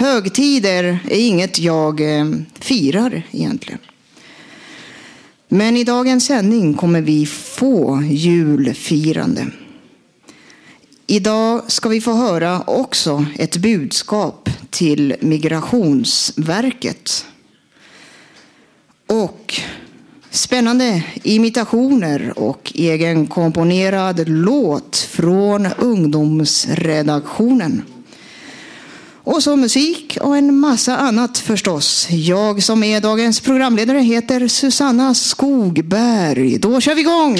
Högtider är inget jag eh, firar egentligen. Men i dagens sändning kommer vi få julfirande. Idag ska vi få höra också ett budskap till Migrationsverket. Och spännande imitationer och egenkomponerad låt från ungdomsredaktionen. Och så musik och en massa annat förstås. Jag som är dagens programledare heter Susanna Skogberg. Då kör vi igång!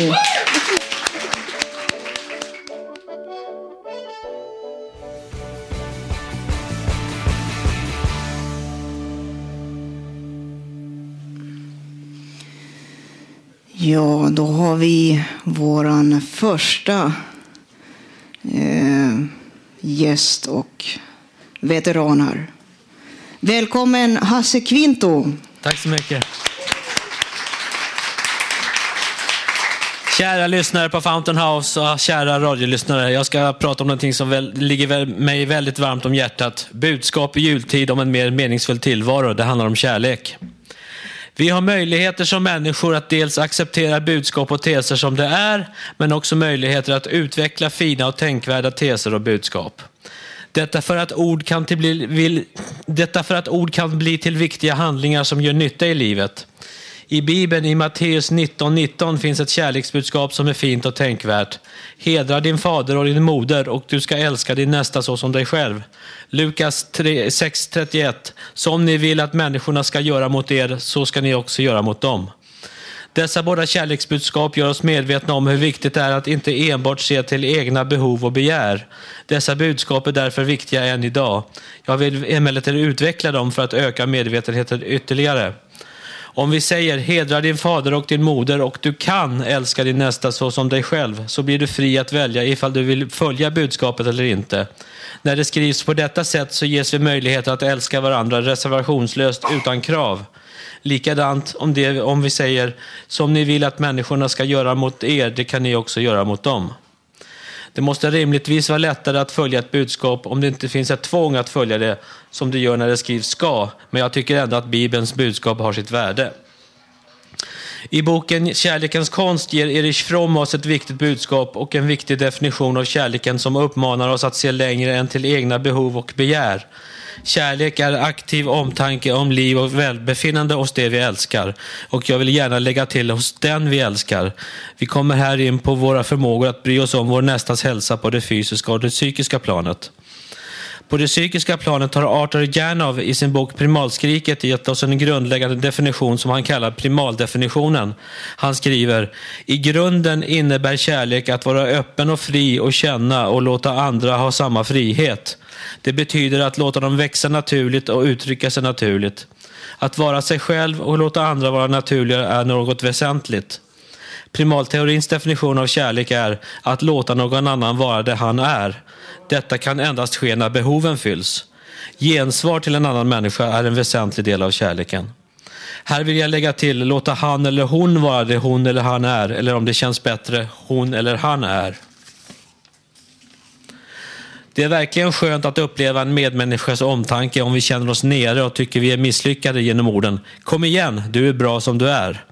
Ja, då har vi våran första eh, gäst och Veteraner. Välkommen Hasse Kvinto. Tack så mycket. Kära lyssnare på Fountain House och kära radiolyssnare. Jag ska prata om någonting som väl, ligger mig väldigt varmt om hjärtat. Budskap i jultid om en mer meningsfull tillvaro. Det handlar om kärlek. Vi har möjligheter som människor att dels acceptera budskap och teser som det är, men också möjligheter att utveckla fina och tänkvärda teser och budskap. Detta för, att ord kan till bli, vill, detta för att ord kan bli till viktiga handlingar som gör nytta i livet. I Bibeln i Matteus 19.19 19 finns ett kärleksbudskap som är fint och tänkvärt. Hedra din fader och din moder och du ska älska din nästa så som dig själv. Lukas 6.31 Som ni vill att människorna ska göra mot er, så ska ni också göra mot dem. Dessa båda kärleksbudskap gör oss medvetna om hur viktigt det är att inte enbart se till egna behov och begär. Dessa budskap är därför viktiga än idag. Jag vill emellertid utveckla dem för att öka medvetenheten ytterligare. Om vi säger hedra din fader och din moder och du kan älska din nästa så som dig själv, så blir du fri att välja ifall du vill följa budskapet eller inte. När det skrivs på detta sätt så ges vi möjlighet att älska varandra reservationslöst utan krav. Likadant om, det, om vi säger som ni vill att människorna ska göra mot er, det kan ni också göra mot dem. Det måste rimligtvis vara lättare att följa ett budskap om det inte finns ett tvång att följa det som det gör när det skrivs ska, men jag tycker ändå att Bibelns budskap har sitt värde. I boken Kärlekens konst ger Erich Fromm oss ett viktigt budskap och en viktig definition av kärleken som uppmanar oss att se längre än till egna behov och begär. Kärlek är aktiv omtanke om liv och välbefinnande hos det vi älskar. Och jag vill gärna lägga till hos den vi älskar. Vi kommer här in på våra förmågor att bry oss om vår nästas hälsa på det fysiska och det psykiska planet. På det psykiska planet har Arthur Janov i sin bok Primalskriket gett oss en grundläggande definition som han kallar primaldefinitionen. Han skriver, i grunden innebär kärlek att vara öppen och fri och känna och låta andra ha samma frihet. Det betyder att låta dem växa naturligt och uttrycka sig naturligt. Att vara sig själv och låta andra vara naturliga är något väsentligt. Primalteorins definition av kärlek är att låta någon annan vara det han är. Detta kan endast ske när behoven fylls. Gensvar till en annan människa är en väsentlig del av kärleken. Här vill jag lägga till låta han eller hon vara det hon eller han är, eller om det känns bättre, hon eller han är. Det är verkligen skönt att uppleva en medmänniskas omtanke om vi känner oss nere och tycker vi är misslyckade genom orden Kom igen, du är bra som du är.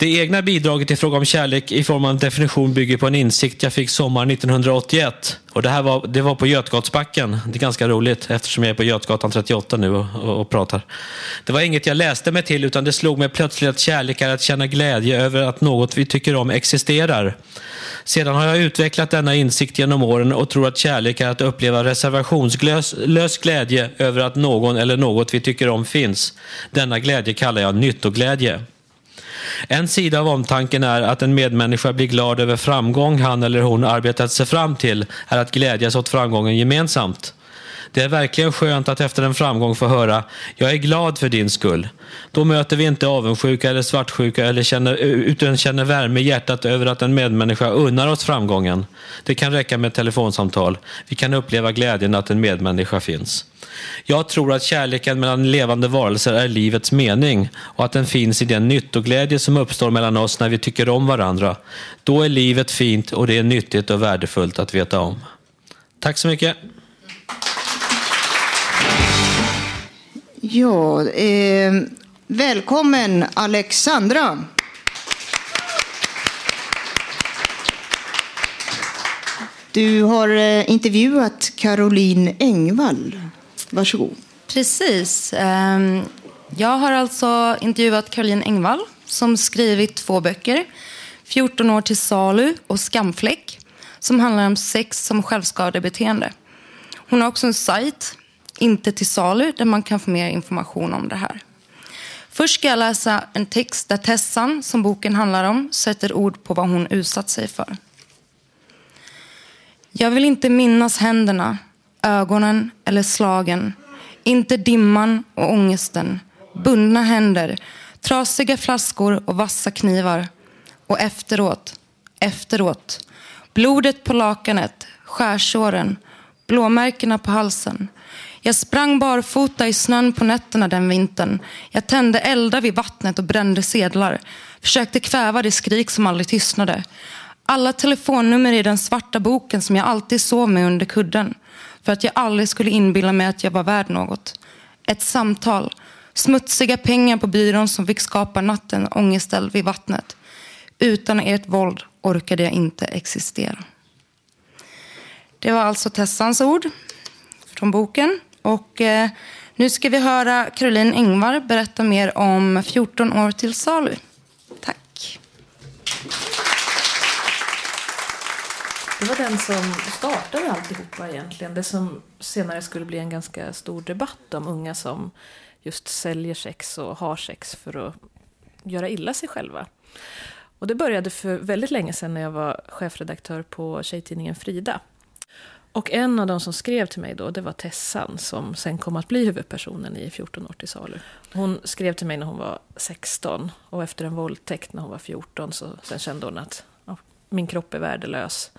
Det egna bidraget i fråga om kärlek i form av en definition bygger på en insikt jag fick sommaren 1981. Och det här var, det var på Götgatsbacken. Det är ganska roligt eftersom jag är på Götgatan 38 nu och, och, och, pratar. Det var inget jag läste mig till utan det slog mig plötsligt att kärlek är att känna glädje över att något vi tycker om existerar. Sedan har jag utvecklat denna insikt genom åren och tror att kärlek är att uppleva reservationslös glädje över att någon eller något vi tycker om finns. Denna glädje kallar jag nyttoglädje. En sida av omtanken är att en medmänniska blir glad över framgång han eller hon arbetat sig fram till, är att glädjas åt framgången gemensamt. Det är verkligen skönt att efter en framgång få höra “Jag är glad för din skull”. Då möter vi inte avundsjuka eller svartsjuka eller känner, utan känner värme i hjärtat över att en medmänniska unnar oss framgången. Det kan räcka med ett telefonsamtal. Vi kan uppleva glädjen att en medmänniska finns. Jag tror att kärleken mellan levande varelser är livets mening och att den finns i den nyttoglädje som uppstår mellan oss när vi tycker om varandra. Då är livet fint och det är nyttigt och värdefullt att veta om. Tack så mycket. Ja, eh, välkommen Alexandra. Du har eh, intervjuat Caroline Engvall. Varsågod. Precis. Eh, jag har alltså intervjuat Caroline Engvall som skrivit två böcker. 14 år till salu och Skamfläck som handlar om sex som självskadebeteende. Hon har också en sajt, inte till salu, där man kan få mer information om det här. Först ska jag läsa en text där Tessan, som boken handlar om, sätter ord på vad hon utsatt sig för. Jag vill inte minnas händerna ögonen eller slagen. Inte dimman och ångesten. Bundna händer, trasiga flaskor och vassa knivar. Och efteråt, efteråt. Blodet på lakanet, skärsåren, blåmärkena på halsen. Jag sprang barfota i snön på nätterna den vintern. Jag tände eldar vid vattnet och brände sedlar. Försökte kväva det skrik som aldrig tystnade. Alla telefonnummer i den svarta boken som jag alltid sov med under kudden för att jag aldrig skulle inbilla mig att jag var värd något. Ett samtal. Smutsiga pengar på byrån som fick skapa natten ångestställd vid vattnet. Utan ert våld orkade jag inte existera. Det var alltså Tessans ord från boken. Och eh, nu ska vi höra Caroline Engvar berätta mer om 14 år till salu. Tack. Det var den som startade alltihopa egentligen. Det som senare skulle bli en ganska stor debatt om unga som just säljer sex och har sex för att göra illa sig själva. Och det började för väldigt länge sedan när jag var chefredaktör på tjejtidningen Frida. Och en av de som skrev till mig då, det var Tessan som sen kom att bli huvudpersonen i 14 år till salu. Hon skrev till mig när hon var 16 och efter en våldtäkt när hon var 14 så sen kände hon att ja, min kropp är värdelös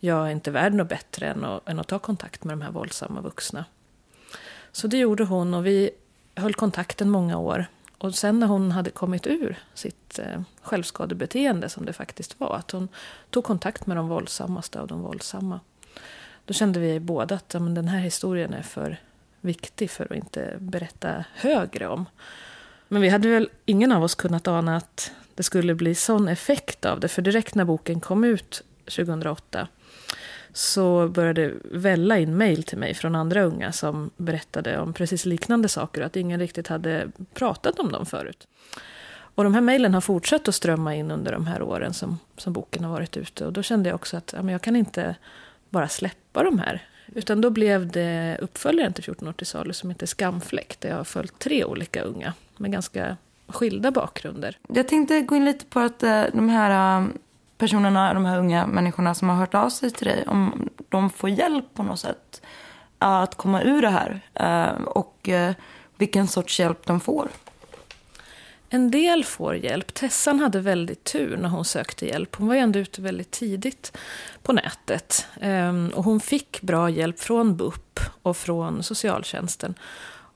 jag är inte värd något bättre än att, än att ta kontakt med de här våldsamma vuxna. Så det gjorde hon och vi höll kontakten många år. Och sen när hon hade kommit ur sitt eh, självskadebeteende, som det faktiskt var, att hon tog kontakt med de våldsammaste av de våldsamma. Då kände vi båda att ja, men den här historien är för viktig för att inte berätta högre om. Men vi hade väl ingen av oss kunnat ana att det skulle bli sån effekt av det. För direkt när boken kom ut 2008 så började det välla in mejl till mig från andra unga som berättade om precis liknande saker och att ingen riktigt hade pratat om dem förut. Och de här mejlen har fortsatt att strömma in under de här åren som, som boken har varit ute. Och då kände jag också att ja, men jag kan inte bara släppa de här. Utan då blev det uppföljaren till 14 år till salu som heter Skamfläck. Där jag har följt tre olika unga med ganska skilda bakgrunder. Jag tänkte gå in lite på att eh, de här eh, personerna, de här unga människorna som har hört av sig till dig, om de får hjälp på något sätt eh, att komma ur det här och vilken sorts hjälp de får. En del får hjälp. Tessan hade väldigt tur när hon sökte hjälp. Hon var ju ändå ute väldigt tidigt på nätet. Ehm, och hon fick bra hjälp från BUP och från socialtjänsten.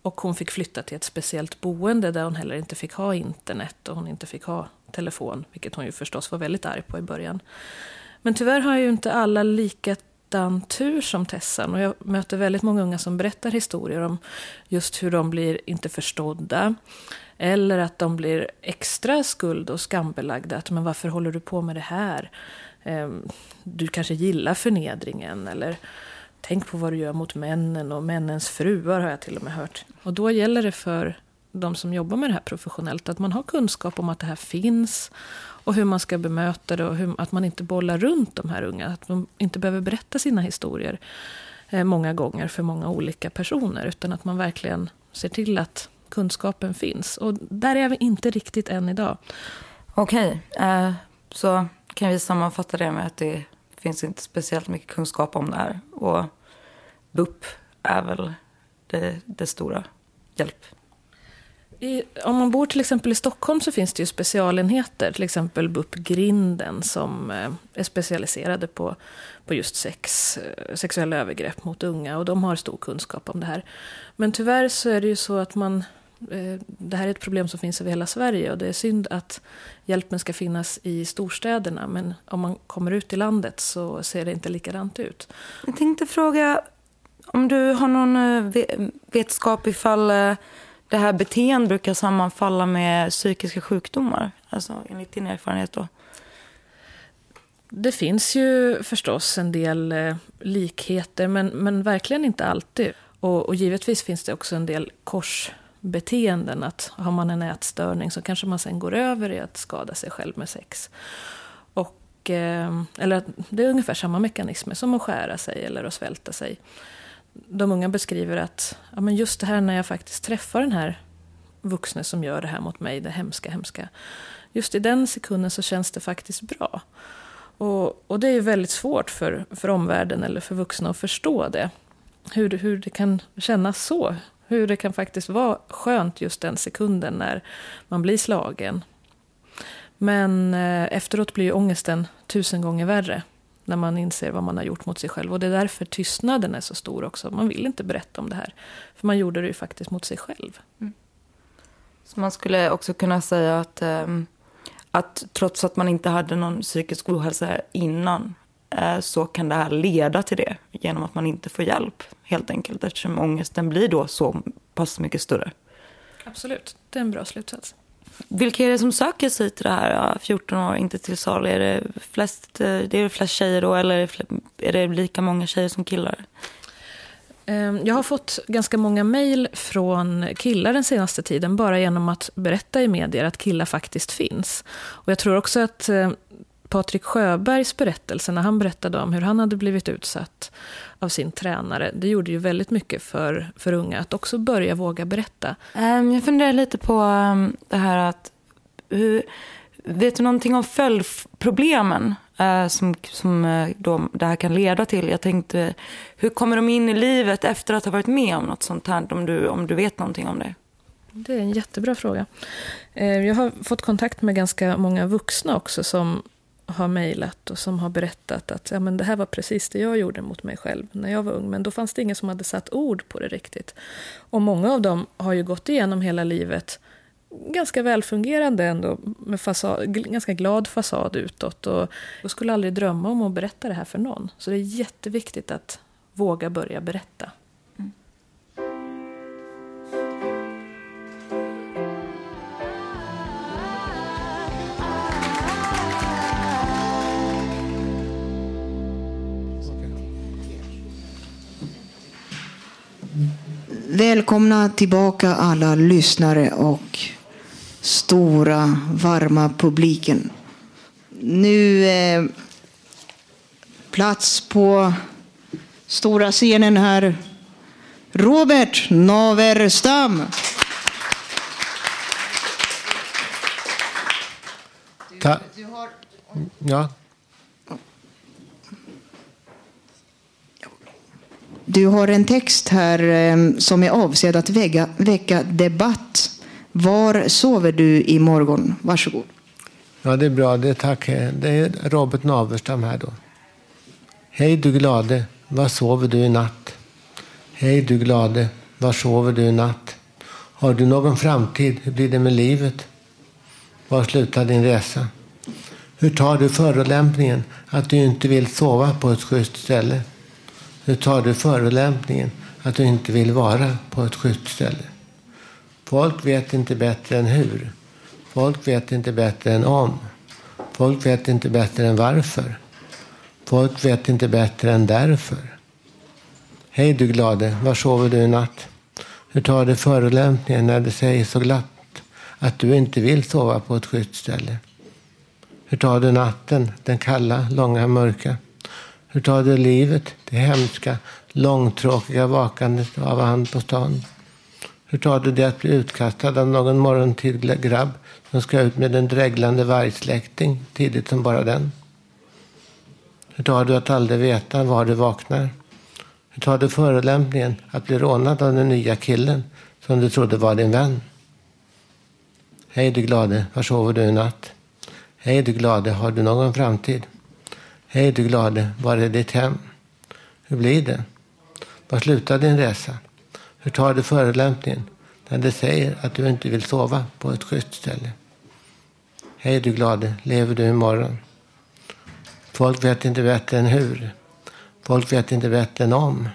Och hon fick flytta till ett speciellt boende där hon heller inte fick ha internet och hon inte fick ha telefon, vilket hon ju förstås var väldigt arg på i början. Men tyvärr har ju inte alla likadan tur som Tessan och jag möter väldigt många unga som berättar historier om just hur de blir inte förstådda. Eller att de blir extra skuld och skambelagda. Att, men varför håller du på med det här? Ehm, du kanske gillar förnedringen. Eller tänk på vad du gör mot männen och männens fruar har jag till och med hört. Och då gäller det för de som jobbar med det här professionellt att man har kunskap om att det här finns och hur man ska bemöta det och hur, att man inte bollar runt de här unga. Att de inte behöver berätta sina historier eh, många gånger för många olika personer utan att man verkligen ser till att kunskapen finns. Och där är vi inte riktigt än idag. Okej, eh, så kan vi sammanfatta det med att det finns inte speciellt mycket kunskap om det här. Och BUP är väl det, det stora hjälp. I, om man bor till exempel i Stockholm så finns det ju specialenheter, till exempel BUP Grinden som eh, är specialiserade på, på just sex, eh, sexuella övergrepp mot unga och de har stor kunskap om det här. Men tyvärr så är det ju så att man eh, det här är ett problem som finns över hela Sverige och det är synd att hjälpen ska finnas i storstäderna men om man kommer ut i landet så ser det inte likadant ut. Jag tänkte fråga om du har någon vetskap ifall det här beteendet brukar sammanfalla med psykiska sjukdomar? Alltså enligt din erfarenhet då? Det finns ju förstås en del eh, likheter, men, men verkligen inte alltid. Och, och givetvis finns det också en del korsbeteenden. Att har man en ätstörning så kanske man sen går över i att skada sig själv med sex. Och, eh, eller det är ungefär samma mekanismer som att skära sig eller att svälta sig de unga beskriver att ja, men just det här när jag faktiskt träffar den här vuxne som gör det här mot mig, det hemska, hemska. Just i den sekunden så känns det faktiskt bra. Och, och det är ju väldigt svårt för, för omvärlden eller för vuxna att förstå det. Hur, hur det kan kännas så. Hur det kan faktiskt vara skönt just den sekunden när man blir slagen. Men eh, efteråt blir ju ångesten tusen gånger värre när man inser vad man har gjort mot sig själv. Och det är därför tystnaden är så stor också. Man vill inte berätta om det här. För man gjorde det ju faktiskt mot sig själv. Mm. Så man skulle också kunna säga att, ähm, att trots att man inte hade någon psykisk ohälsa innan äh, så kan det här leda till det genom att man inte får hjälp helt enkelt eftersom ångesten blir då så pass mycket större. Absolut, det är en bra slutsats. Vilka är det som söker sig till det här 14 år, inte till salu? Är det flest, eh, det är flest tjejer då eller är det lika många tjejer som killar? Ehm, jag har fått ganska många mejl från killar den senaste tiden bara genom att berätta i medier att killar faktiskt finns. Och jag tror också att eh, Patrik Sjöbergs berättelse när han berättade om hur han hade blivit utsatt av sin tränare. Det gjorde ju väldigt mycket för, för unga att också börja våga berätta. Um, jag funderar lite på um, det här att hur, vet du någonting om följdproblemen uh, som, som uh, då det här kan leda till? Jag tänkte, hur kommer de in i livet efter att ha varit med om något sånt här? Om du, om du vet någonting om det. Det är en jättebra fråga. Eh, jag har fått kontakt med ganska många vuxna också som har mejlat och som har berättat att ja, men det här var precis det jag gjorde mot mig själv när jag var ung. Men då fanns det ingen som hade satt ord på det riktigt. Och många av dem har ju gått igenom hela livet ganska välfungerande ändå, med fasad, ganska glad fasad utåt. Och jag skulle aldrig drömma om att berätta det här för någon. Så det är jätteviktigt att våga börja berätta. Välkomna tillbaka alla lyssnare och stora varma publiken. Nu eh, plats på stora scenen här. Robert Naverstam. Ta ja. Du har en text här eh, som är avsedd att väcka, väcka debatt. Var sover du i morgon? Varsågod. Ja, det är bra. Det är tack. Det är Robert Naverstam här då. Hej du glade, var sover du i natt? Hej du glade, var sover du i natt? Har du någon framtid? Hur blir det med livet? Var slutar din resa? Hur tar du förolämpningen att du inte vill sova på ett schysst ställe? Hur tar du förolämpningen att du inte vill vara på ett skjutställe. Folk vet inte bättre än hur. Folk vet inte bättre än om. Folk vet inte bättre än varför. Folk vet inte bättre än därför. Hej du glade, var sover du i natt? Hur tar du förolämpningen när du säger så glatt att du inte vill sova på ett skyddsställe? Hur tar du natten, den kalla, långa, mörka? Hur tar du livet, det hemska, långtråkiga vakandet av and på stan? Hur tar du det att bli utkastad av någon morgontid grabb som ska ut med en dreglande vargsläkting tidigt som bara den? Hur tar du att aldrig veta var du vaknar? Hur tar du förolämpningen att bli rånad av den nya killen som du trodde var din vän? Hej du glade, var sover du i natt? Hej du glade, har du någon framtid? Hej du glade, var är ditt hem? Hur blir det? Var slutar din resa? Hur tar du förolämpningen när det säger att du inte vill sova på ett schysst ställe? Hej du glade, lever du imorgon? Folk vet inte bättre än hur. Folk vet inte bättre än om.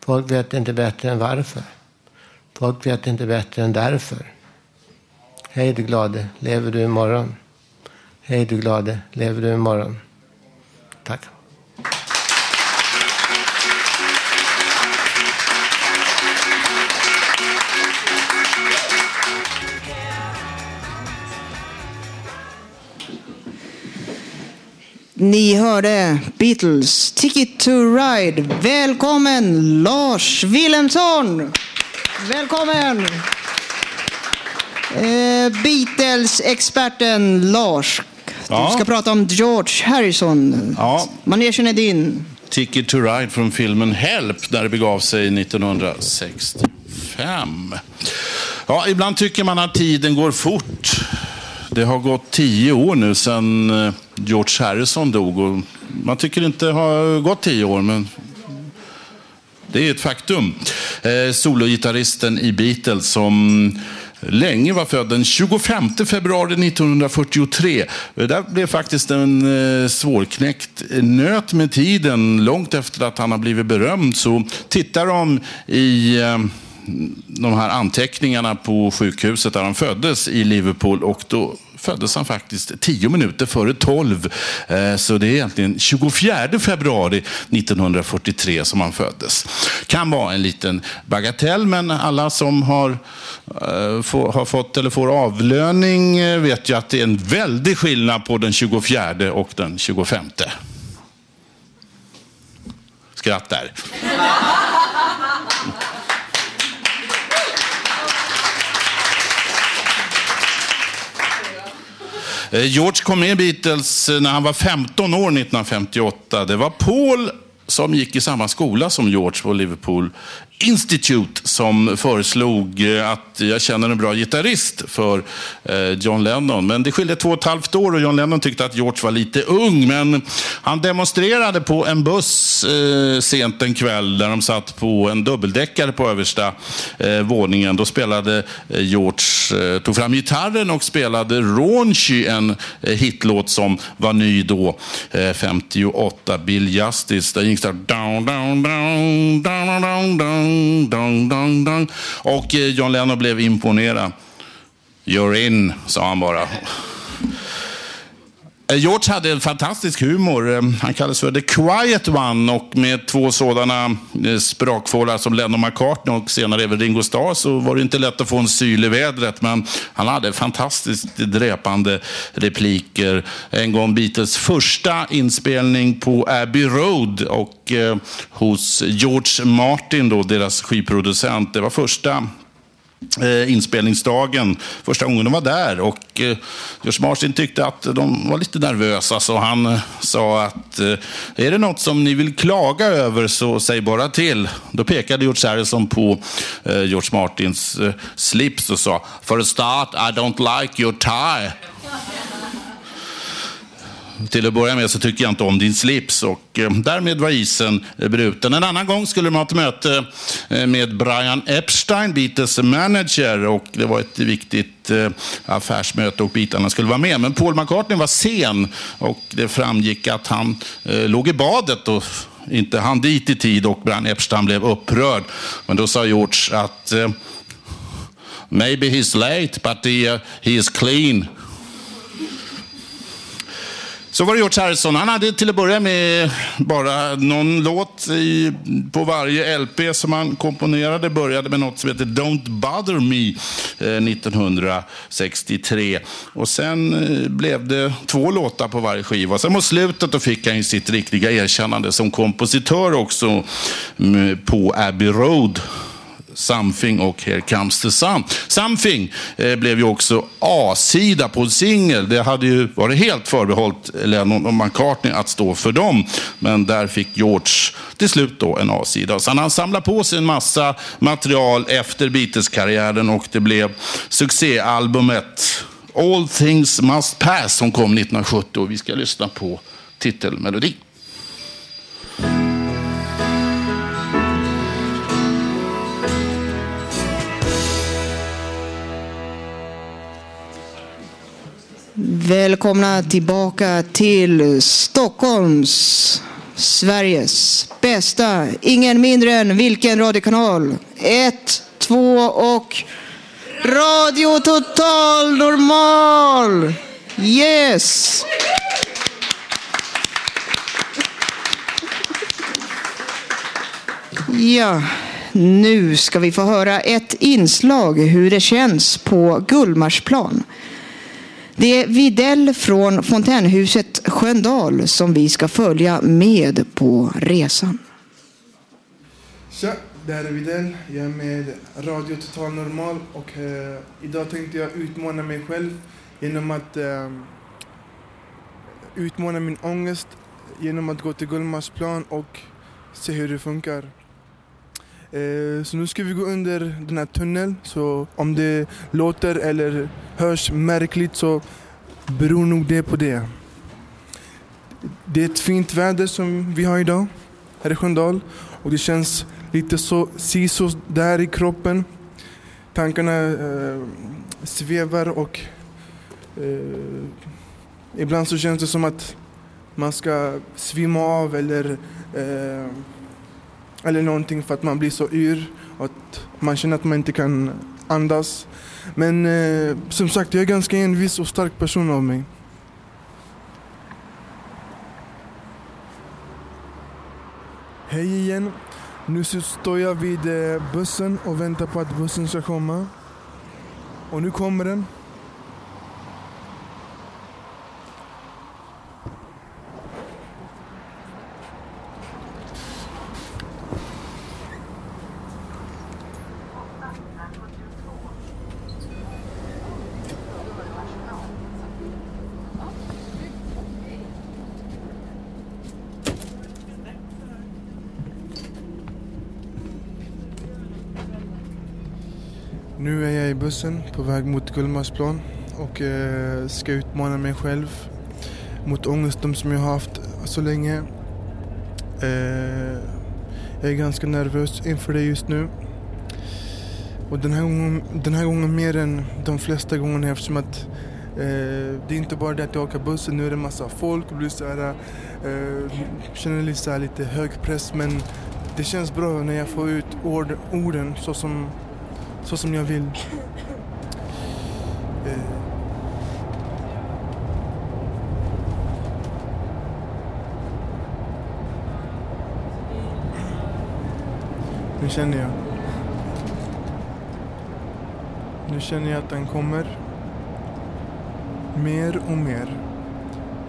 Folk vet inte bättre än varför. Folk vet inte bättre än därför. Hej du glade, lever du imorgon? Hej du glade, lever du imorgon? Tack. Ni hörde Beatles Ticket to Ride. Välkommen Lars Wilhelmsson! Välkommen! Eh, Beatles-experten Lars. Ja. Du ska prata om George Harrison. Ja. Manegen är din. Ticket to Ride från filmen Help, där det begav sig 1965. Ja, ibland tycker man att tiden går fort. Det har gått tio år nu sedan eh, George Harrison dog. Man tycker inte det har gått tio år, men det är ett faktum. Eh, sologitarristen i Beatles som länge var född den 25 februari 1943. Det eh, där blev faktiskt en eh, svårknäckt nöt med tiden. Långt efter att han har blivit berömd så tittar de i eh, de här anteckningarna på sjukhuset där han föddes i Liverpool och då föddes han faktiskt tio minuter före tolv. Eh, Så det är egentligen 24 februari 1943 som han föddes. Kan vara en liten bagatell, men alla som har, eh, har fått eller får avlöning eh, vet ju att det är en väldig skillnad på den 24 och den 25. Skratt där. Eh, George kom med i Beatles eh, när han var 15 år 1958. Det var Paul som gick i samma skola som George på Liverpool Institute som föreslog eh, att jag känner en bra gitarrist för eh, John Lennon. Men det skilde två och ett halvt år och John Lennon tyckte att George var lite ung. Men han demonstrerade på en buss eh, sent en kväll där de satt på en dubbeldäckare på översta eh, våningen. Då spelade eh, George, eh, tog fram gitarren och spelade Raunchy, en hitlåt som var ny då, 58, Bill Justice. Där gick det down, down, down, down, down, down, down, down, down. Och eh, John Lennon blev imponerad. You're in, sa han bara. Eh, George hade en fantastisk humor. Eh, han kallades för The Quiet One och med två sådana eh, sprakfålar som Lennon McCartney och senare även Ringo Starr så var det inte lätt att få en syl i vädret. Men han hade fantastiskt dräpande repliker. En gång Beatles första inspelning på Abbey Road och hos George Martin, då, deras skivproducent. Det var första Eh, inspelningsdagen, första gången de var där. Och eh, George Martin tyckte att de var lite nervösa, så han eh, sa att är det något som ni vill klaga över så säg bara till. Då pekade George Harrison på George Martins slips och sa For a start, I don't like your tie. Till att börja med så tycker jag inte om din slips och eh, därmed var isen eh, bruten. En annan gång skulle de ha ett möte eh, med Brian Epstein, Beatles manager och det var ett viktigt affärsmöte och bitarna skulle vara med. Men Paul McCartney var sen och det framgick att han låg i badet och inte hann dit i tid och Brian Epstein blev upprörd. Men då sa George att Maybe he's late, but he, uh, he is clean. Så var det George Harrison. Han hade till att börja med bara någon låt i, på varje LP som han komponerade. Började med något som heter Don't Bother Me eh, 1963. Och sen eh, blev det två låtar på varje skiva. Sen mot slutet då fick han ju sitt riktiga erkännande som kompositör också på Abbey Road. Something och Here comes the sun. Something eh, blev ju också A-sida på en singel. Det hade ju varit helt förbehållt Lennon och McCartney att stå för dem. Men där fick George till slut då en A-sida. Sen han samlade på sig en massa material efter Beatles-karriären och det blev succéalbumet All things must pass som kom 1970 och vi ska lyssna på titelmelodin. Välkomna tillbaka till Stockholms, Sveriges bästa, ingen mindre än vilken radiokanal? Ett, två och Radio Total Normal! Yes! Ja, nu ska vi få höra ett inslag hur det känns på Gullmarsplan. Det är Videll från fontänhuset Sköndal som vi ska följa med på resan. Tja, det här är Videll. Jag är med Radio Total Normal och eh, idag tänkte jag utmana mig själv genom att eh, utmana min ångest genom att gå till Gullmarsplan och se hur det funkar. Eh, så nu ska vi gå under den här tunneln, så om det låter eller hörs märkligt så beror nog det på det. Det är ett fint väder som vi har idag här i Sköndal och det känns lite så siso där i kroppen. Tankarna eh, svävar och eh, ibland så känns det som att man ska svimma av eller eh, eller någonting för att man blir så yr och att man känner att man inte kan andas. Men eh, som sagt, jag är ganska envis och stark person av mig. Hej igen. Nu så står jag vid eh, bussen och väntar på att bussen ska komma. Och nu kommer den. Nu är jag i bussen på väg mot Gullmarsplan och eh, ska utmana mig själv mot ångesten som jag har haft så länge. Eh, jag är ganska nervös inför det just nu. Och den här gången, den här gången mer än de flesta gångerna eftersom att eh, det är inte bara det att jag åker bussen, nu är det massa folk och blir så här, eh, känner lite, så här, lite hög press men det känns bra när jag får ut ord, orden så som så som jag vill. Eh. Nu känner jag. Nu känner jag att den kommer. Mer och mer.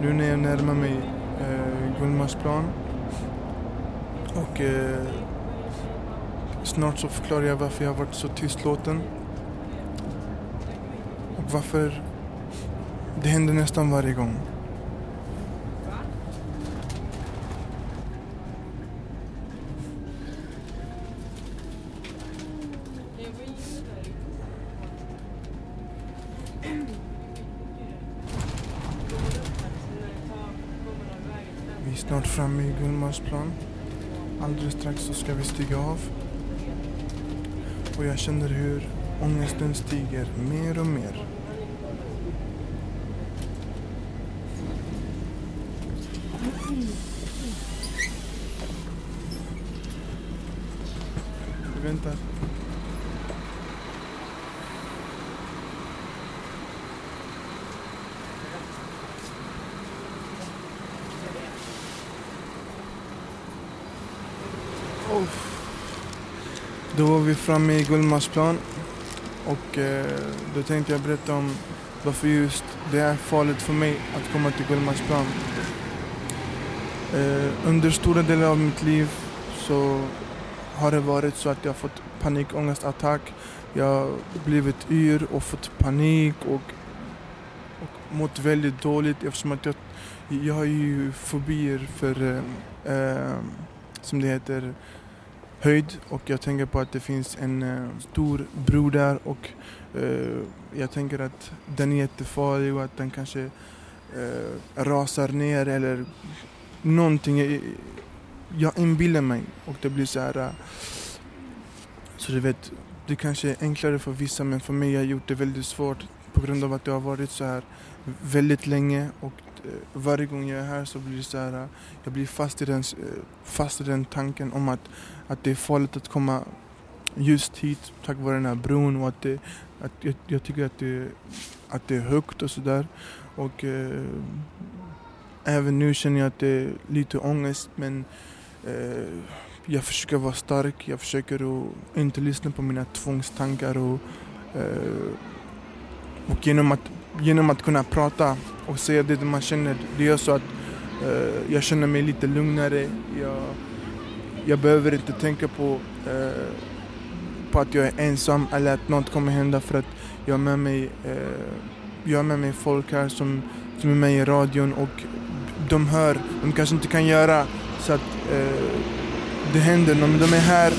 Nu när jag närmar mig eh, Gullmarsplan. Och eh, Snart så förklarar jag varför jag har varit så tystlåten. Och varför det händer nästan varje gång. Vi är snart framme i Gullmarsplan. Alldeles strax så ska vi stiga av. Och jag känner hur ångesten stiger mer och mer. Vi väntar. Oh. Då var vi framme i Gullmarsplan och eh, då tänkte jag berätta om varför just det är farligt för mig att komma till Gullmarsplan. Eh, under stora delar av mitt liv så har det varit så att jag fått panikångestattack. Jag har blivit yr och fått panik och, och mått väldigt dåligt eftersom att jag, jag har ju fobier för, eh, eh, som det heter, höjd och jag tänker på att det finns en eh, stor bro där och eh, jag tänker att den är jättefarlig och att den kanske eh, rasar ner eller någonting. Jag inbillar mig och det blir så här eh, så du vet, det kanske är enklare för vissa men för mig har gjort det väldigt svårt på grund av att jag har varit så här väldigt länge och eh, varje gång jag är här så blir det så här, eh, jag blir fast i den, eh, fast i den tanken om att, att det är farligt att komma just hit tack vare den här bron och att, det, att jag, jag tycker att det, att det är högt och sådär. Och eh, även nu känner jag att det är lite ångest men eh, jag försöker vara stark, jag försöker att inte lyssna på mina tvångstankar och, eh, och genom, att, genom att kunna prata och säga det man känner, det gör så att eh, jag känner mig lite lugnare. Jag, jag behöver inte tänka på, eh, på att jag är ensam eller att något kommer hända för att jag har med mig, eh, jag har med mig folk här som, som är med i radion och de hör, de kanske inte kan göra så att eh, det händer, men de är här,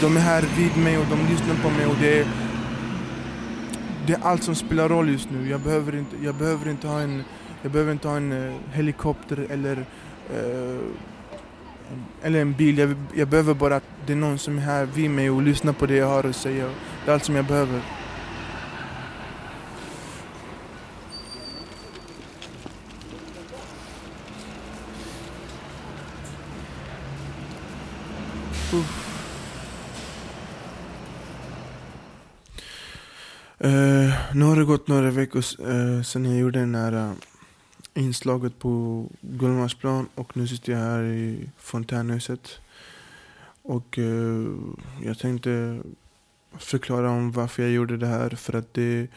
de är här vid mig och de lyssnar på mig och det är, det är allt som spelar roll just nu. Jag behöver inte, jag behöver inte ha en, jag behöver inte ha en eh, helikopter eller, eh, eller en bil. Jag, jag behöver bara att det är någon som är här vid mig och lyssnar på det jag har att säga. Det är allt som jag behöver. Uh, nu har det gått några veckor uh, sedan jag gjorde den här uh, inslaget på Gullmarsplan och nu sitter jag här i fontänhuset. Och eh, jag tänkte förklara om varför jag gjorde det här för att det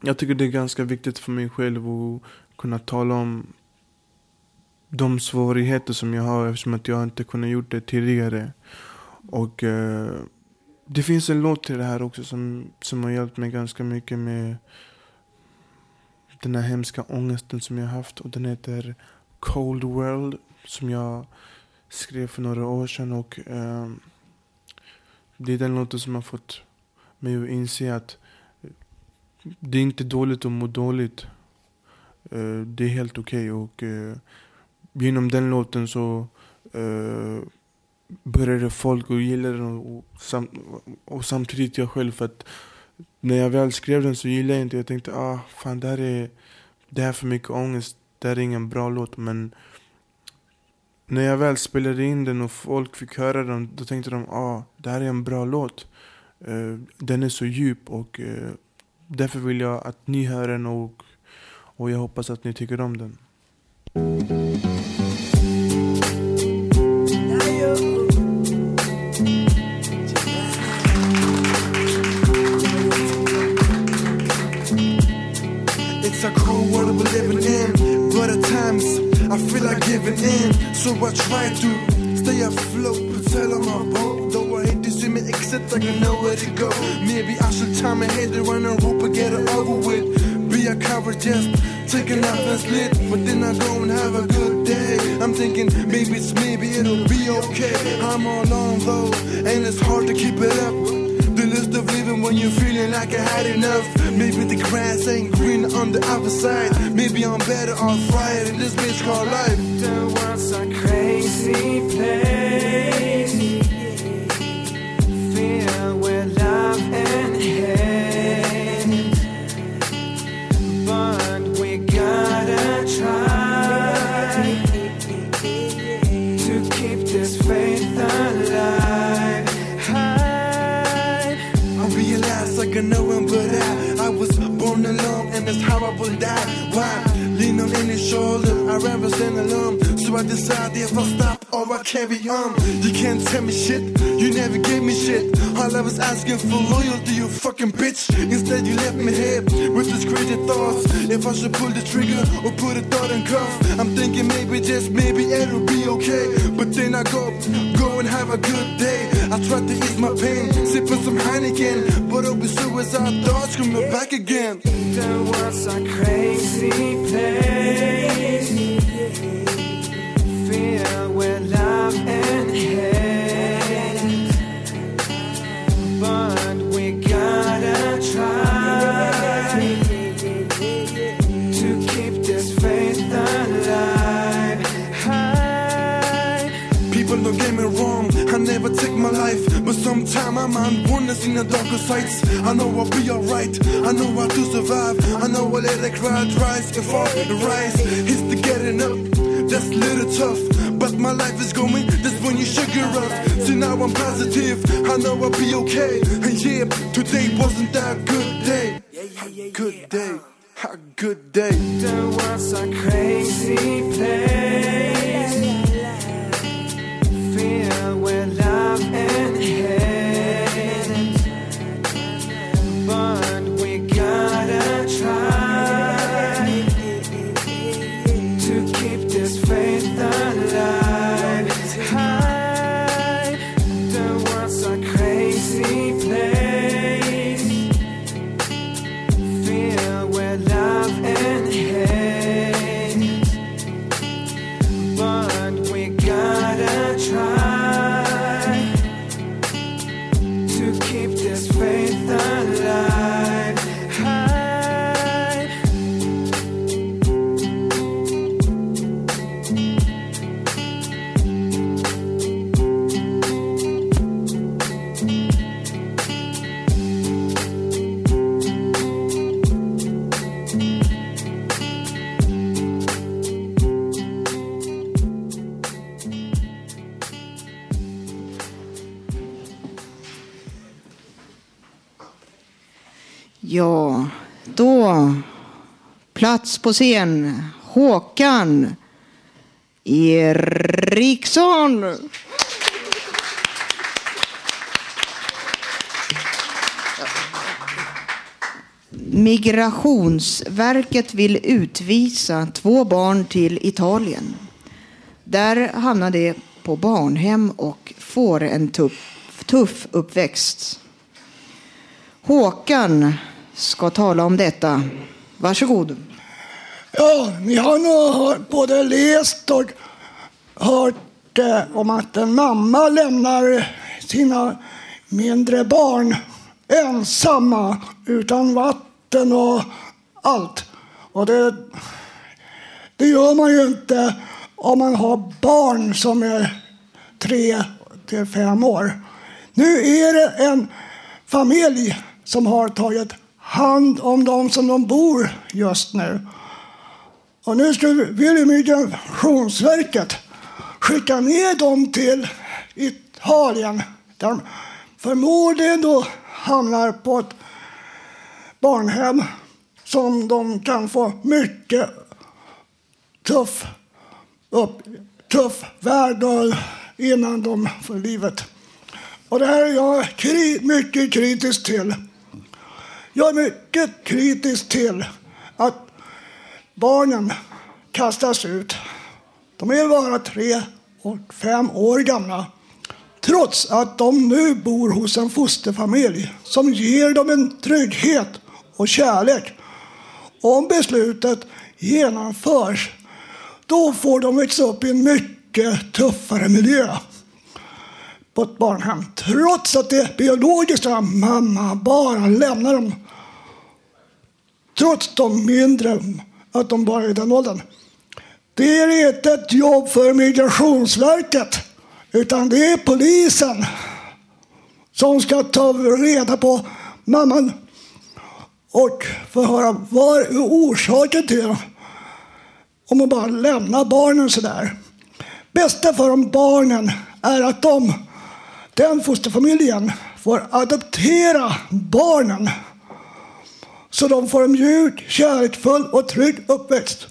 jag tycker det är ganska viktigt för mig själv att kunna tala om de svårigheter som jag har eftersom att jag inte kunnat gjort det tidigare. Och eh, det finns en låt till det här också som, som har hjälpt mig ganska mycket med den här hemska ångesten som jag haft. Och den heter Cold World som jag skrev för några år sedan. Och eh, Det är den låten som har fått mig att inse att det är inte dåligt att må dåligt. Eh, det är helt okej. Okay. Och eh, genom den låten så eh, började folk att gilla den och, sam, och samtidigt jag själv. För att när jag väl skrev den så gillade jag inte Jag tänkte ah, fan det här är, det här är för mycket ångest. Det här är ingen bra låt. Men när jag väl spelade in den och folk fick höra den då tänkte de ah, det här är en bra låt. Uh, den är så djup och uh, därför vill jag att ni hör den och, och jag hoppas att ni tycker om den. In. So I try to stay afloat, But paddle on my boat. Though I hate to see me exit, I can know where to go. Maybe I should time my head around a rope and get it over with. Be a coward, just taking out and slit, but then I go and have a good day. I'm thinking maybe it's maybe it'll be okay. I'm all alone though, and it's hard to keep it up. Of living when you're feeling like I had enough. Maybe the grass ain't green on the other side. Maybe I'm better off right in this bitch called life. The world's a crazy place. Filled with love and hate. I I can know him, but I, I was born alone, and that's how I will die. Why? Lean on any shoulder, I'd rather stand alone. So I decided if I stop alright, carry on. You can't tell me shit, you never gave me shit. All I was asking for loyalty, you fucking bitch. Instead, you left me here with these crazy thoughts. If I should pull the trigger or put a thought in cuff, I'm thinking maybe just maybe it'll be okay. But then I go, go and have a good day. I try to ease my pain, sipping some Heineken, but over suicide thoughts coming back again. The world's a crazy place Filled with love and hate But we gotta try To keep this faith alive People don't get me wrong, I never take my life. But sometime I'm on wonders in the darker sights. I know I'll be alright, I know how to survive. I know I'll let the crowd rise and fall and rise. It's the getting up, that's a little tough. But my life is going, that's when you sugar up. So now I'm positive, I know I'll be okay. And yeah, today wasn't that good day. Good day, a good day. The world's a crazy place Filled with love and hate på scen Håkan Eriksson. Migrationsverket vill utvisa två barn till Italien. Där hamnar de på barnhem och får en tuff, tuff uppväxt. Håkan ska tala om detta. Varsågod. Ja, ni har nog både läst och hört eh, om att en mamma lämnar sina mindre barn ensamma utan vatten och allt. Och det, det gör man ju inte om man har barn som är tre till fem år. Nu är det en familj som har tagit hand om dem som de bor just nu. Och nu skulle Migrationsverket skicka ner dem till Italien där de förmodligen då hamnar på ett barnhem som de kan få mycket tuff, upp, tuff värld innan de får livet. Och det här är jag kri- mycket kritisk till. Jag är mycket kritisk till barnen kastas ut. De är bara tre och fem år gamla. Trots att de nu bor hos en fosterfamilj som ger dem en trygghet och kärlek. Om beslutet genomförs, då får de växa upp i en mycket tuffare miljö på ett barnhem. Trots att det biologiska mamma bara lämnar dem. Trots de mindre, att de bara är i den åldern. Det är inte ett jobb för Migrationsverket, utan det är polisen som ska ta reda på mamman och förhöra vad är orsaken till om man bara lämnar barnen sådär. Bästa för de barnen är att de, den fosterfamiljen får adoptera barnen så de får en mjuk, kärleksfull och trygg uppväxt.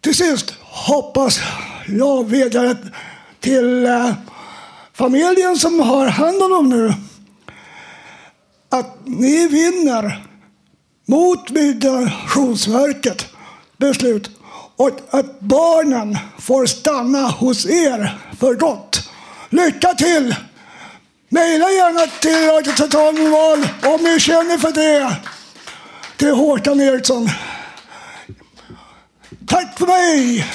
Till sist hoppas jag vädjar till eh, familjen som har hand om dem nu att ni vinner mot Migrationsverket beslut och att barnen får stanna hos er för gott. Lycka till! Mejla gärna till Radio Total Normal om ni känner för det. Till Håkan Eriksson. Tack för mig!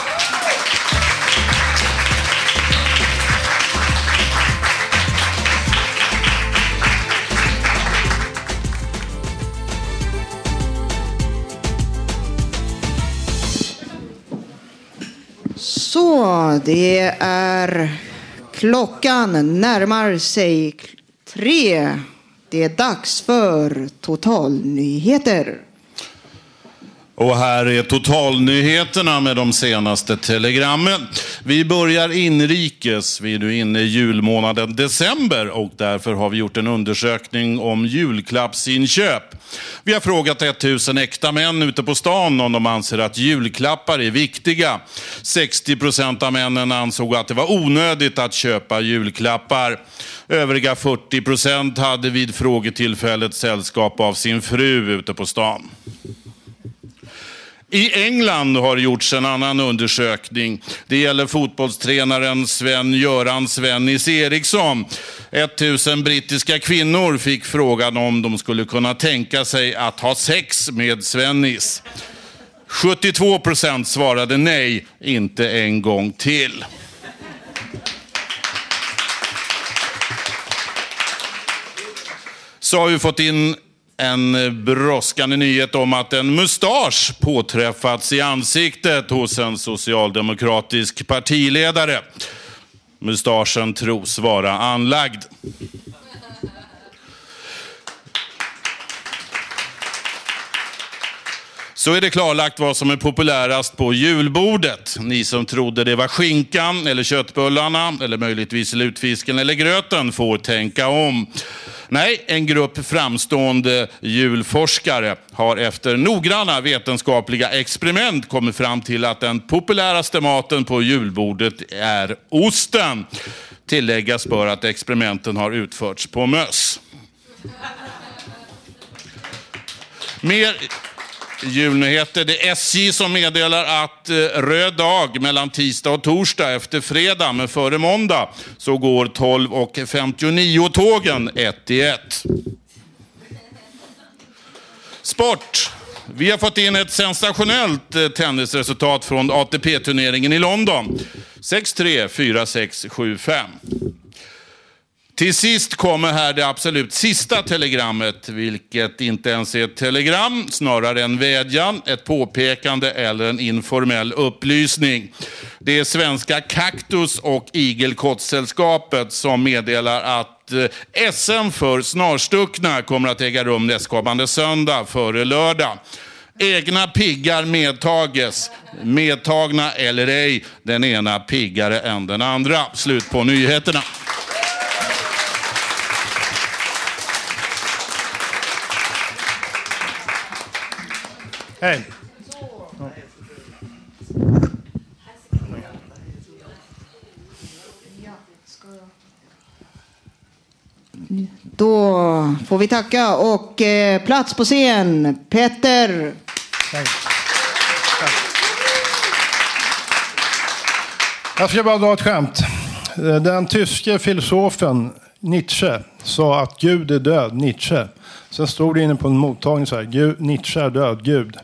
Så, det är klockan närmar sig tre. Det är dags för totalnyheter. Och här är totalnyheterna med de senaste telegrammen. Vi börjar inrikes. Vi är nu inne i julmånaden december och därför har vi gjort en undersökning om julklappsinköp. Vi har frågat 1000 äkta män ute på stan om de anser att julklappar är viktiga. 60 procent av männen ansåg att det var onödigt att köpa julklappar. Övriga 40 procent hade vid frågetillfället sällskap av sin fru ute på stan. I England har gjorts en annan undersökning. Det gäller fotbollstränaren Sven-Göran Svennis Eriksson. 1000 brittiska kvinnor fick frågan om de skulle kunna tänka sig att ha sex med Svennis. 72 procent svarade nej, inte en gång till. Så har vi fått in en brådskande nyhet om att en mustasch påträffats i ansiktet hos en socialdemokratisk partiledare. Mustaschen tros vara anlagd. Så är det klarlagt vad som är populärast på julbordet. Ni som trodde det var skinkan eller köttbullarna eller möjligtvis lutfisken eller gröten får tänka om. Nej, en grupp framstående julforskare har efter noggranna vetenskapliga experiment kommit fram till att den populäraste maten på julbordet är osten. Tilläggas bör att experimenten har utförts på möss. Mer julnyheter. Det är SJ som meddelar att eh, röd dag mellan tisdag och torsdag efter fredag, men före måndag så går 12.59 tågen ett i ett. Sport. Vi har fått in ett sensationellt eh, tennisresultat från ATP-turneringen i London. 6-3, 4-6, 7-5. Till sist kommer här det absolut sista telegrammet, vilket inte ens är ett telegram, snarare en vädjan, ett påpekande eller en informell upplysning. Det är Svenska Kaktus och Igelkottsällskapet som meddelar att eh, SM för snarstuckna kommer att äga rum nästkommande söndag före lördag. Egna piggar medtages, medtagna eller ej, den ena piggare än den andra. Slut på nyheterna. Hej. Då får vi tacka och eh, plats på scen, Petter. Jag ska bara dra ett skämt. Den tyske filosofen Nietzsche sa att Gud är död, Nietzsche. Sen stod det inne på en mottagning så här, Nietzsche är död, Gud.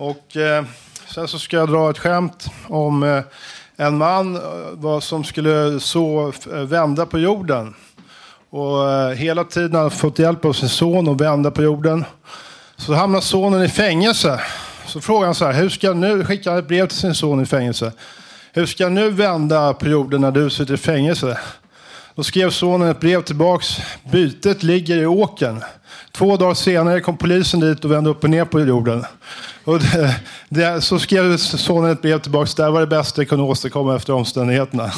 Och eh, sen så ska jag dra ett skämt om eh, en man eh, vad som skulle så eh, vända på jorden. Och eh, hela tiden har han fått hjälp av sin son att vända på jorden. Så hamnar sonen i fängelse. Så frågar han så här, hur ska jag nu, skickar han ett brev till sin son i fängelse. Hur ska jag nu vända på jorden när du sitter i fängelse? Då skrev sonen ett brev tillbaks. Bytet ligger i åken. Två dagar senare kom polisen dit och vände upp och ner på jorden. Och det, det, så skrev sonen ett brev tillbaks. Det här var det bästa jag kunde åstadkomma efter omständigheterna.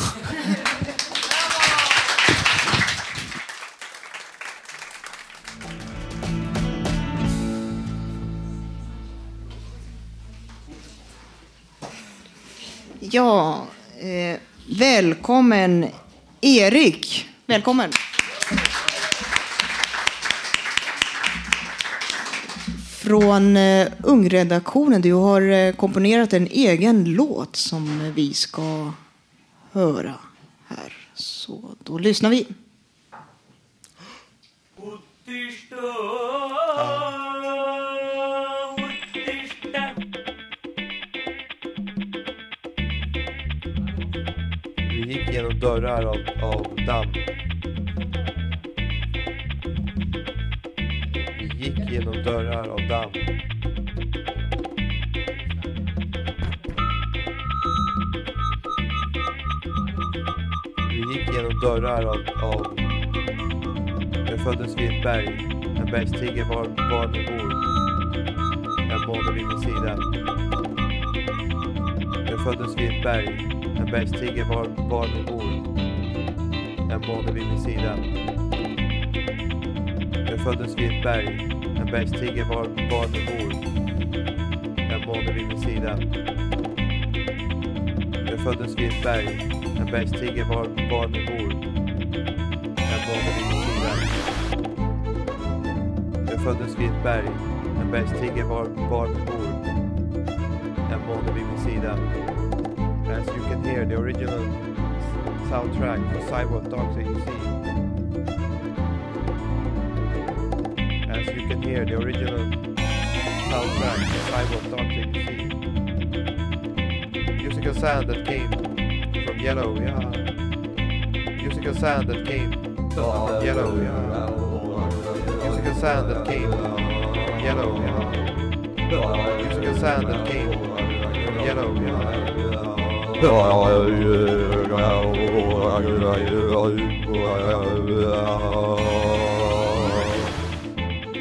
Ja, eh, Välkommen Erik. Välkommen. Från eh, Ungredaktionen. Du har eh, komponerat en egen låt som vi ska höra här. Så då lyssnar vi. Vi gick genom dörrar av, av damm. Gick genom dörrar av damm. Vi gick genom dörrar av, av... Jag föddes vid ett berg. En bergstiger var, var ni bor. En måne vid min sida. Jag föddes vid ett berg. En bergstiger var, var ni bor. En måne vid min sida. Föddes vid ett berg. En bergstiger var, var ni bor. En måne vid min sida. Jag föddes vid ett berg. En bergstiger var, var ni bor. En måne vid min sida. Jag föddes vid ett berg. En bergstiger var, var ni bor. En måne vid min sida. As you can hear the original soundtrack for Sidewalk Dogs original soundtrack that you see. Musical sound that came from Yellow, yeah. Musical sound that came from Yellow, yeah. Musical sound that came from Yellow, yeah. Musical sound that came from Yellow, yeah.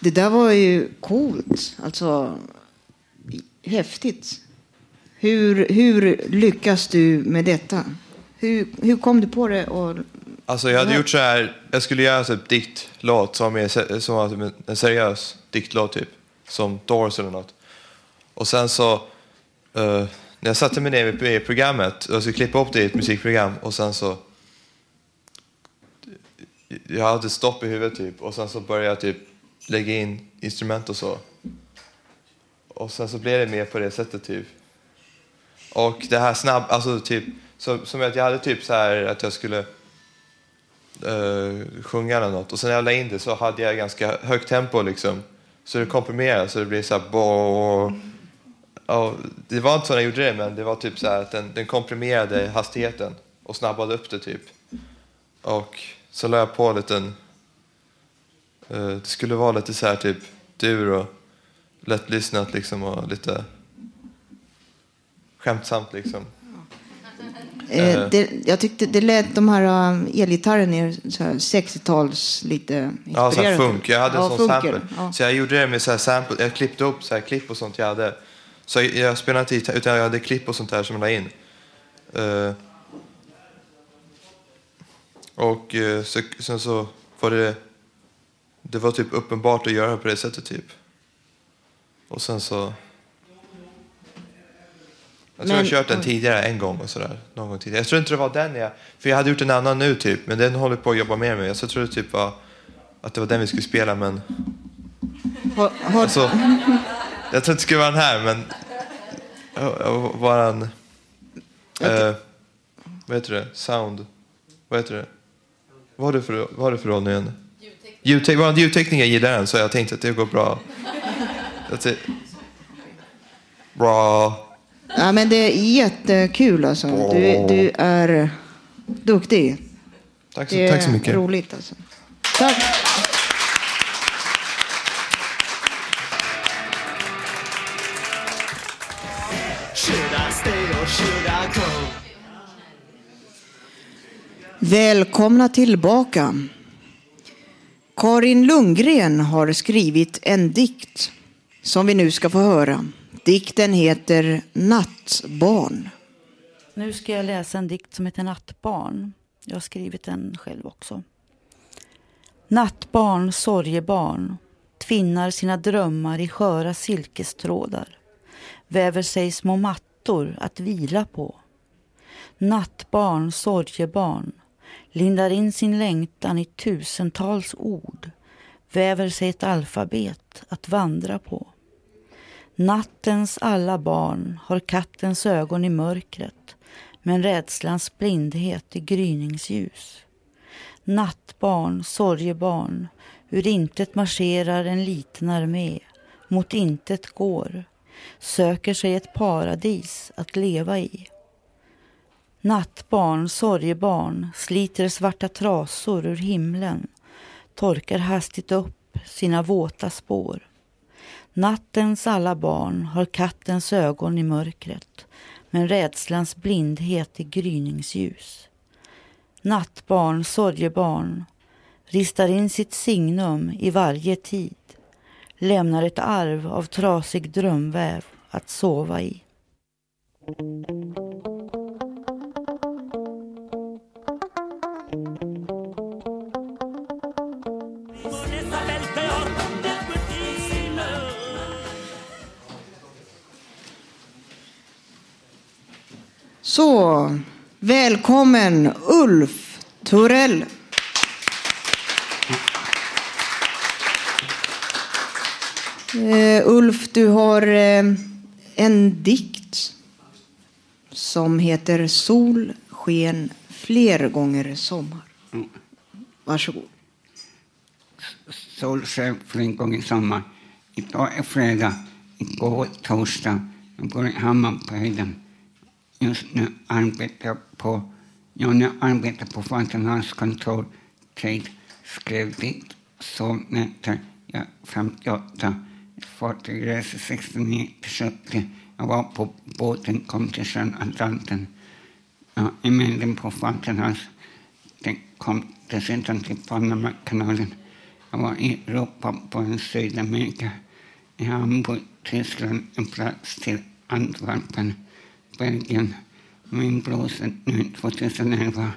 Det där var ju coolt. Alltså, häftigt. Hur, hur lyckas du med detta? Hur, hur kom du på det? Och, Alltså jag hade gjort så här, jag skulle göra en typ diktlåt som är som var en seriös diktlåt typ. Som Doors eller något. Och sen så, uh, när jag satte mig ner i programmet, jag skulle klippa upp det i ett musikprogram och sen så, jag hade stopp i huvudet typ och sen så började jag typ lägga in instrument och så. Och sen så blev det mer på det sättet typ. Och det här snabb, alltså typ, så, som att jag hade typ så här att jag skulle uh, sjunga eller något. Och sen när jag la in det så hade jag ganska högt tempo liksom. Så det komprimerade så det blev så här bo... Ja, det var inte så när jag gjorde det men det var typ så här att den, den komprimerade hastigheten och snabbade upp det typ. Och så la jag på en liten eh, det skulle vara lite så här typ dur och lättlyssnat liksom och lite skämtsamt liksom. eh, det, jag tyckte det lät de här uh, elgitarren är så här 60-tals lite Ja, så här funk. Jag hade Ja, en sån funken. sample. Ja. Så jag gjorde det med så här sample. Jag klippte upp så här klipp och sånt jag hade. Så jag, jag spelade inte gitarr, utan jag hade klipp och sånt där som jag la in. Eh, och eh, så, sen så var det... Det var typ uppenbart att göra på det sättet typ. Och sen så... Jag tror Men- jag har kört den tidigare en gång och sådär. Någon gång tidigare. Jag tror inte det var den jag... För jag hade gjort en annan nu typ. Men den håller på att jobba mer med. Jag tror det typ var... Att det var den vi skulle spela men... Alltså, jag tror inte det skulle vara den här men... Var en... Eh, vad heter det? Sound? Vad heter det? Vad har du för, vad har du för roll nu igen? Ljudtek Vår ljudtekniker gillar den, så jag tänkte att det går bra. Bra. Ja, men det är jättekul alltså. Du, du är duktig. Tack så, det är tack så mycket. roligt alltså. Tack. Välkomna tillbaka. Karin Lundgren har skrivit en dikt som vi nu ska få höra. Dikten heter Nattbarn. Nu ska jag läsa en dikt som heter Nattbarn. Jag har skrivit den själv också. Nattbarn, sorgebarn, tvinnar sina drömmar i sköra silkestrådar, väver sig små mattor att vila på. Nattbarn, sorgebarn, lindar in sin längtan i tusentals ord, väver sig ett alfabet att vandra på. Nattens alla barn har kattens ögon i mörkret, men rädslans blindhet i gryningsljus. Nattbarn, sorgebarn, ur intet marscherar en liten armé, mot intet går, söker sig ett paradis att leva i. Nattbarn, sorgebarn, sliter svarta trasor ur himlen, torkar hastigt upp sina våta spår. Nattens alla barn har kattens ögon i mörkret, men rädslans blindhet i gryningsljus. Nattbarn, sorgebarn, ristar in sitt signum i varje tid, lämnar ett arv av trasig drömväv att sova i. Så, välkommen Ulf Torell. Uh, Ulf, du har uh, en dikt som heter Sol sken fler gånger sommar. Varsågod. Solsken för en gång i sommar. Idag är fredag, igår torsdag. Jag bor i Hammar på höjden. Just nu arbetar jag på, jag nu arbetar på Vattenfalls kontor. Tid skrev dikt, sovnätter, jag är 58. Fartyg reser 69 till 70. Jag var på båten, kom till sjön Atlanten. Ja, I mängden på Vattenfalls. Kom dessutom till Panamakanalen. Jag var i Europa på en Sydamerika. I Hamburg, Tyskland, en plats till Antwerpen, Belgien. Min blåser nu 2011.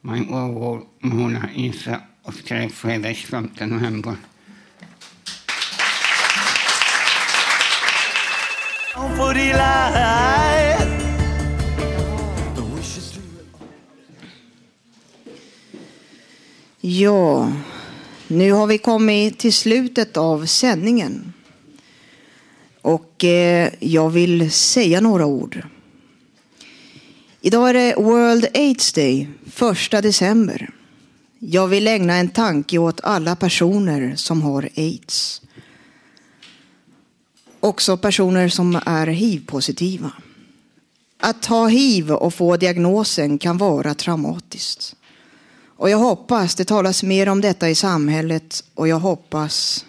Min år Mona Isa och skrev fredags 5 november. For the light. Ja, nu har vi kommit till slutet av sändningen. Och eh, jag vill säga några ord. Idag är det World AIDS Day, första december. Jag vill ägna en tanke åt alla personer som har aids. Också personer som är hiv-positiva. Att ha hiv och få diagnosen kan vara traumatiskt. Och jag hoppas det talas mer om detta i samhället och jag hoppas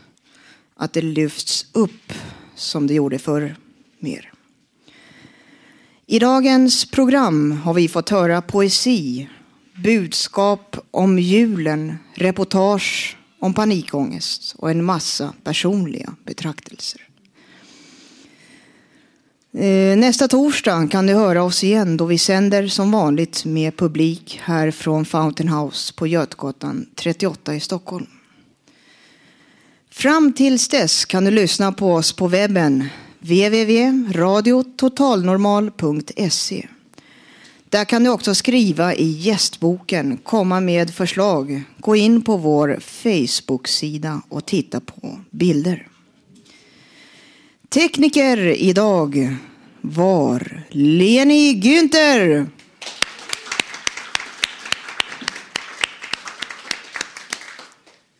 att det lyfts upp som det gjorde förr mer. I dagens program har vi fått höra poesi, budskap om julen, reportage om panikångest och en massa personliga betraktelser. Eh, nästa torsdag kan du höra oss igen då vi sänder som vanligt med publik här från Fountain House på Götgatan 38 i Stockholm. Fram tills dess kan du lyssna på oss på webben www.radiototalnormal.se. Där kan du också skriva i gästboken, komma med förslag. Gå in på vår Facebook-sida och titta på bilder. Tekniker idag var Leni Günther.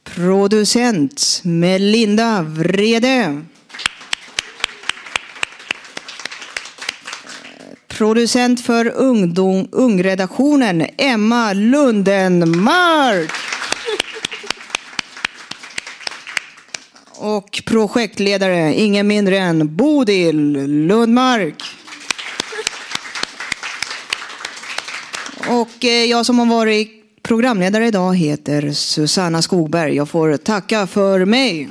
Producent Melinda Vrede. Producent för ungdom, ungredaktionen Emma Lundenmark. Och projektledare, ingen mindre än Bodil Lundmark. Och eh, jag som har varit programledare idag heter Susanna Skogberg. Jag får tacka för mig.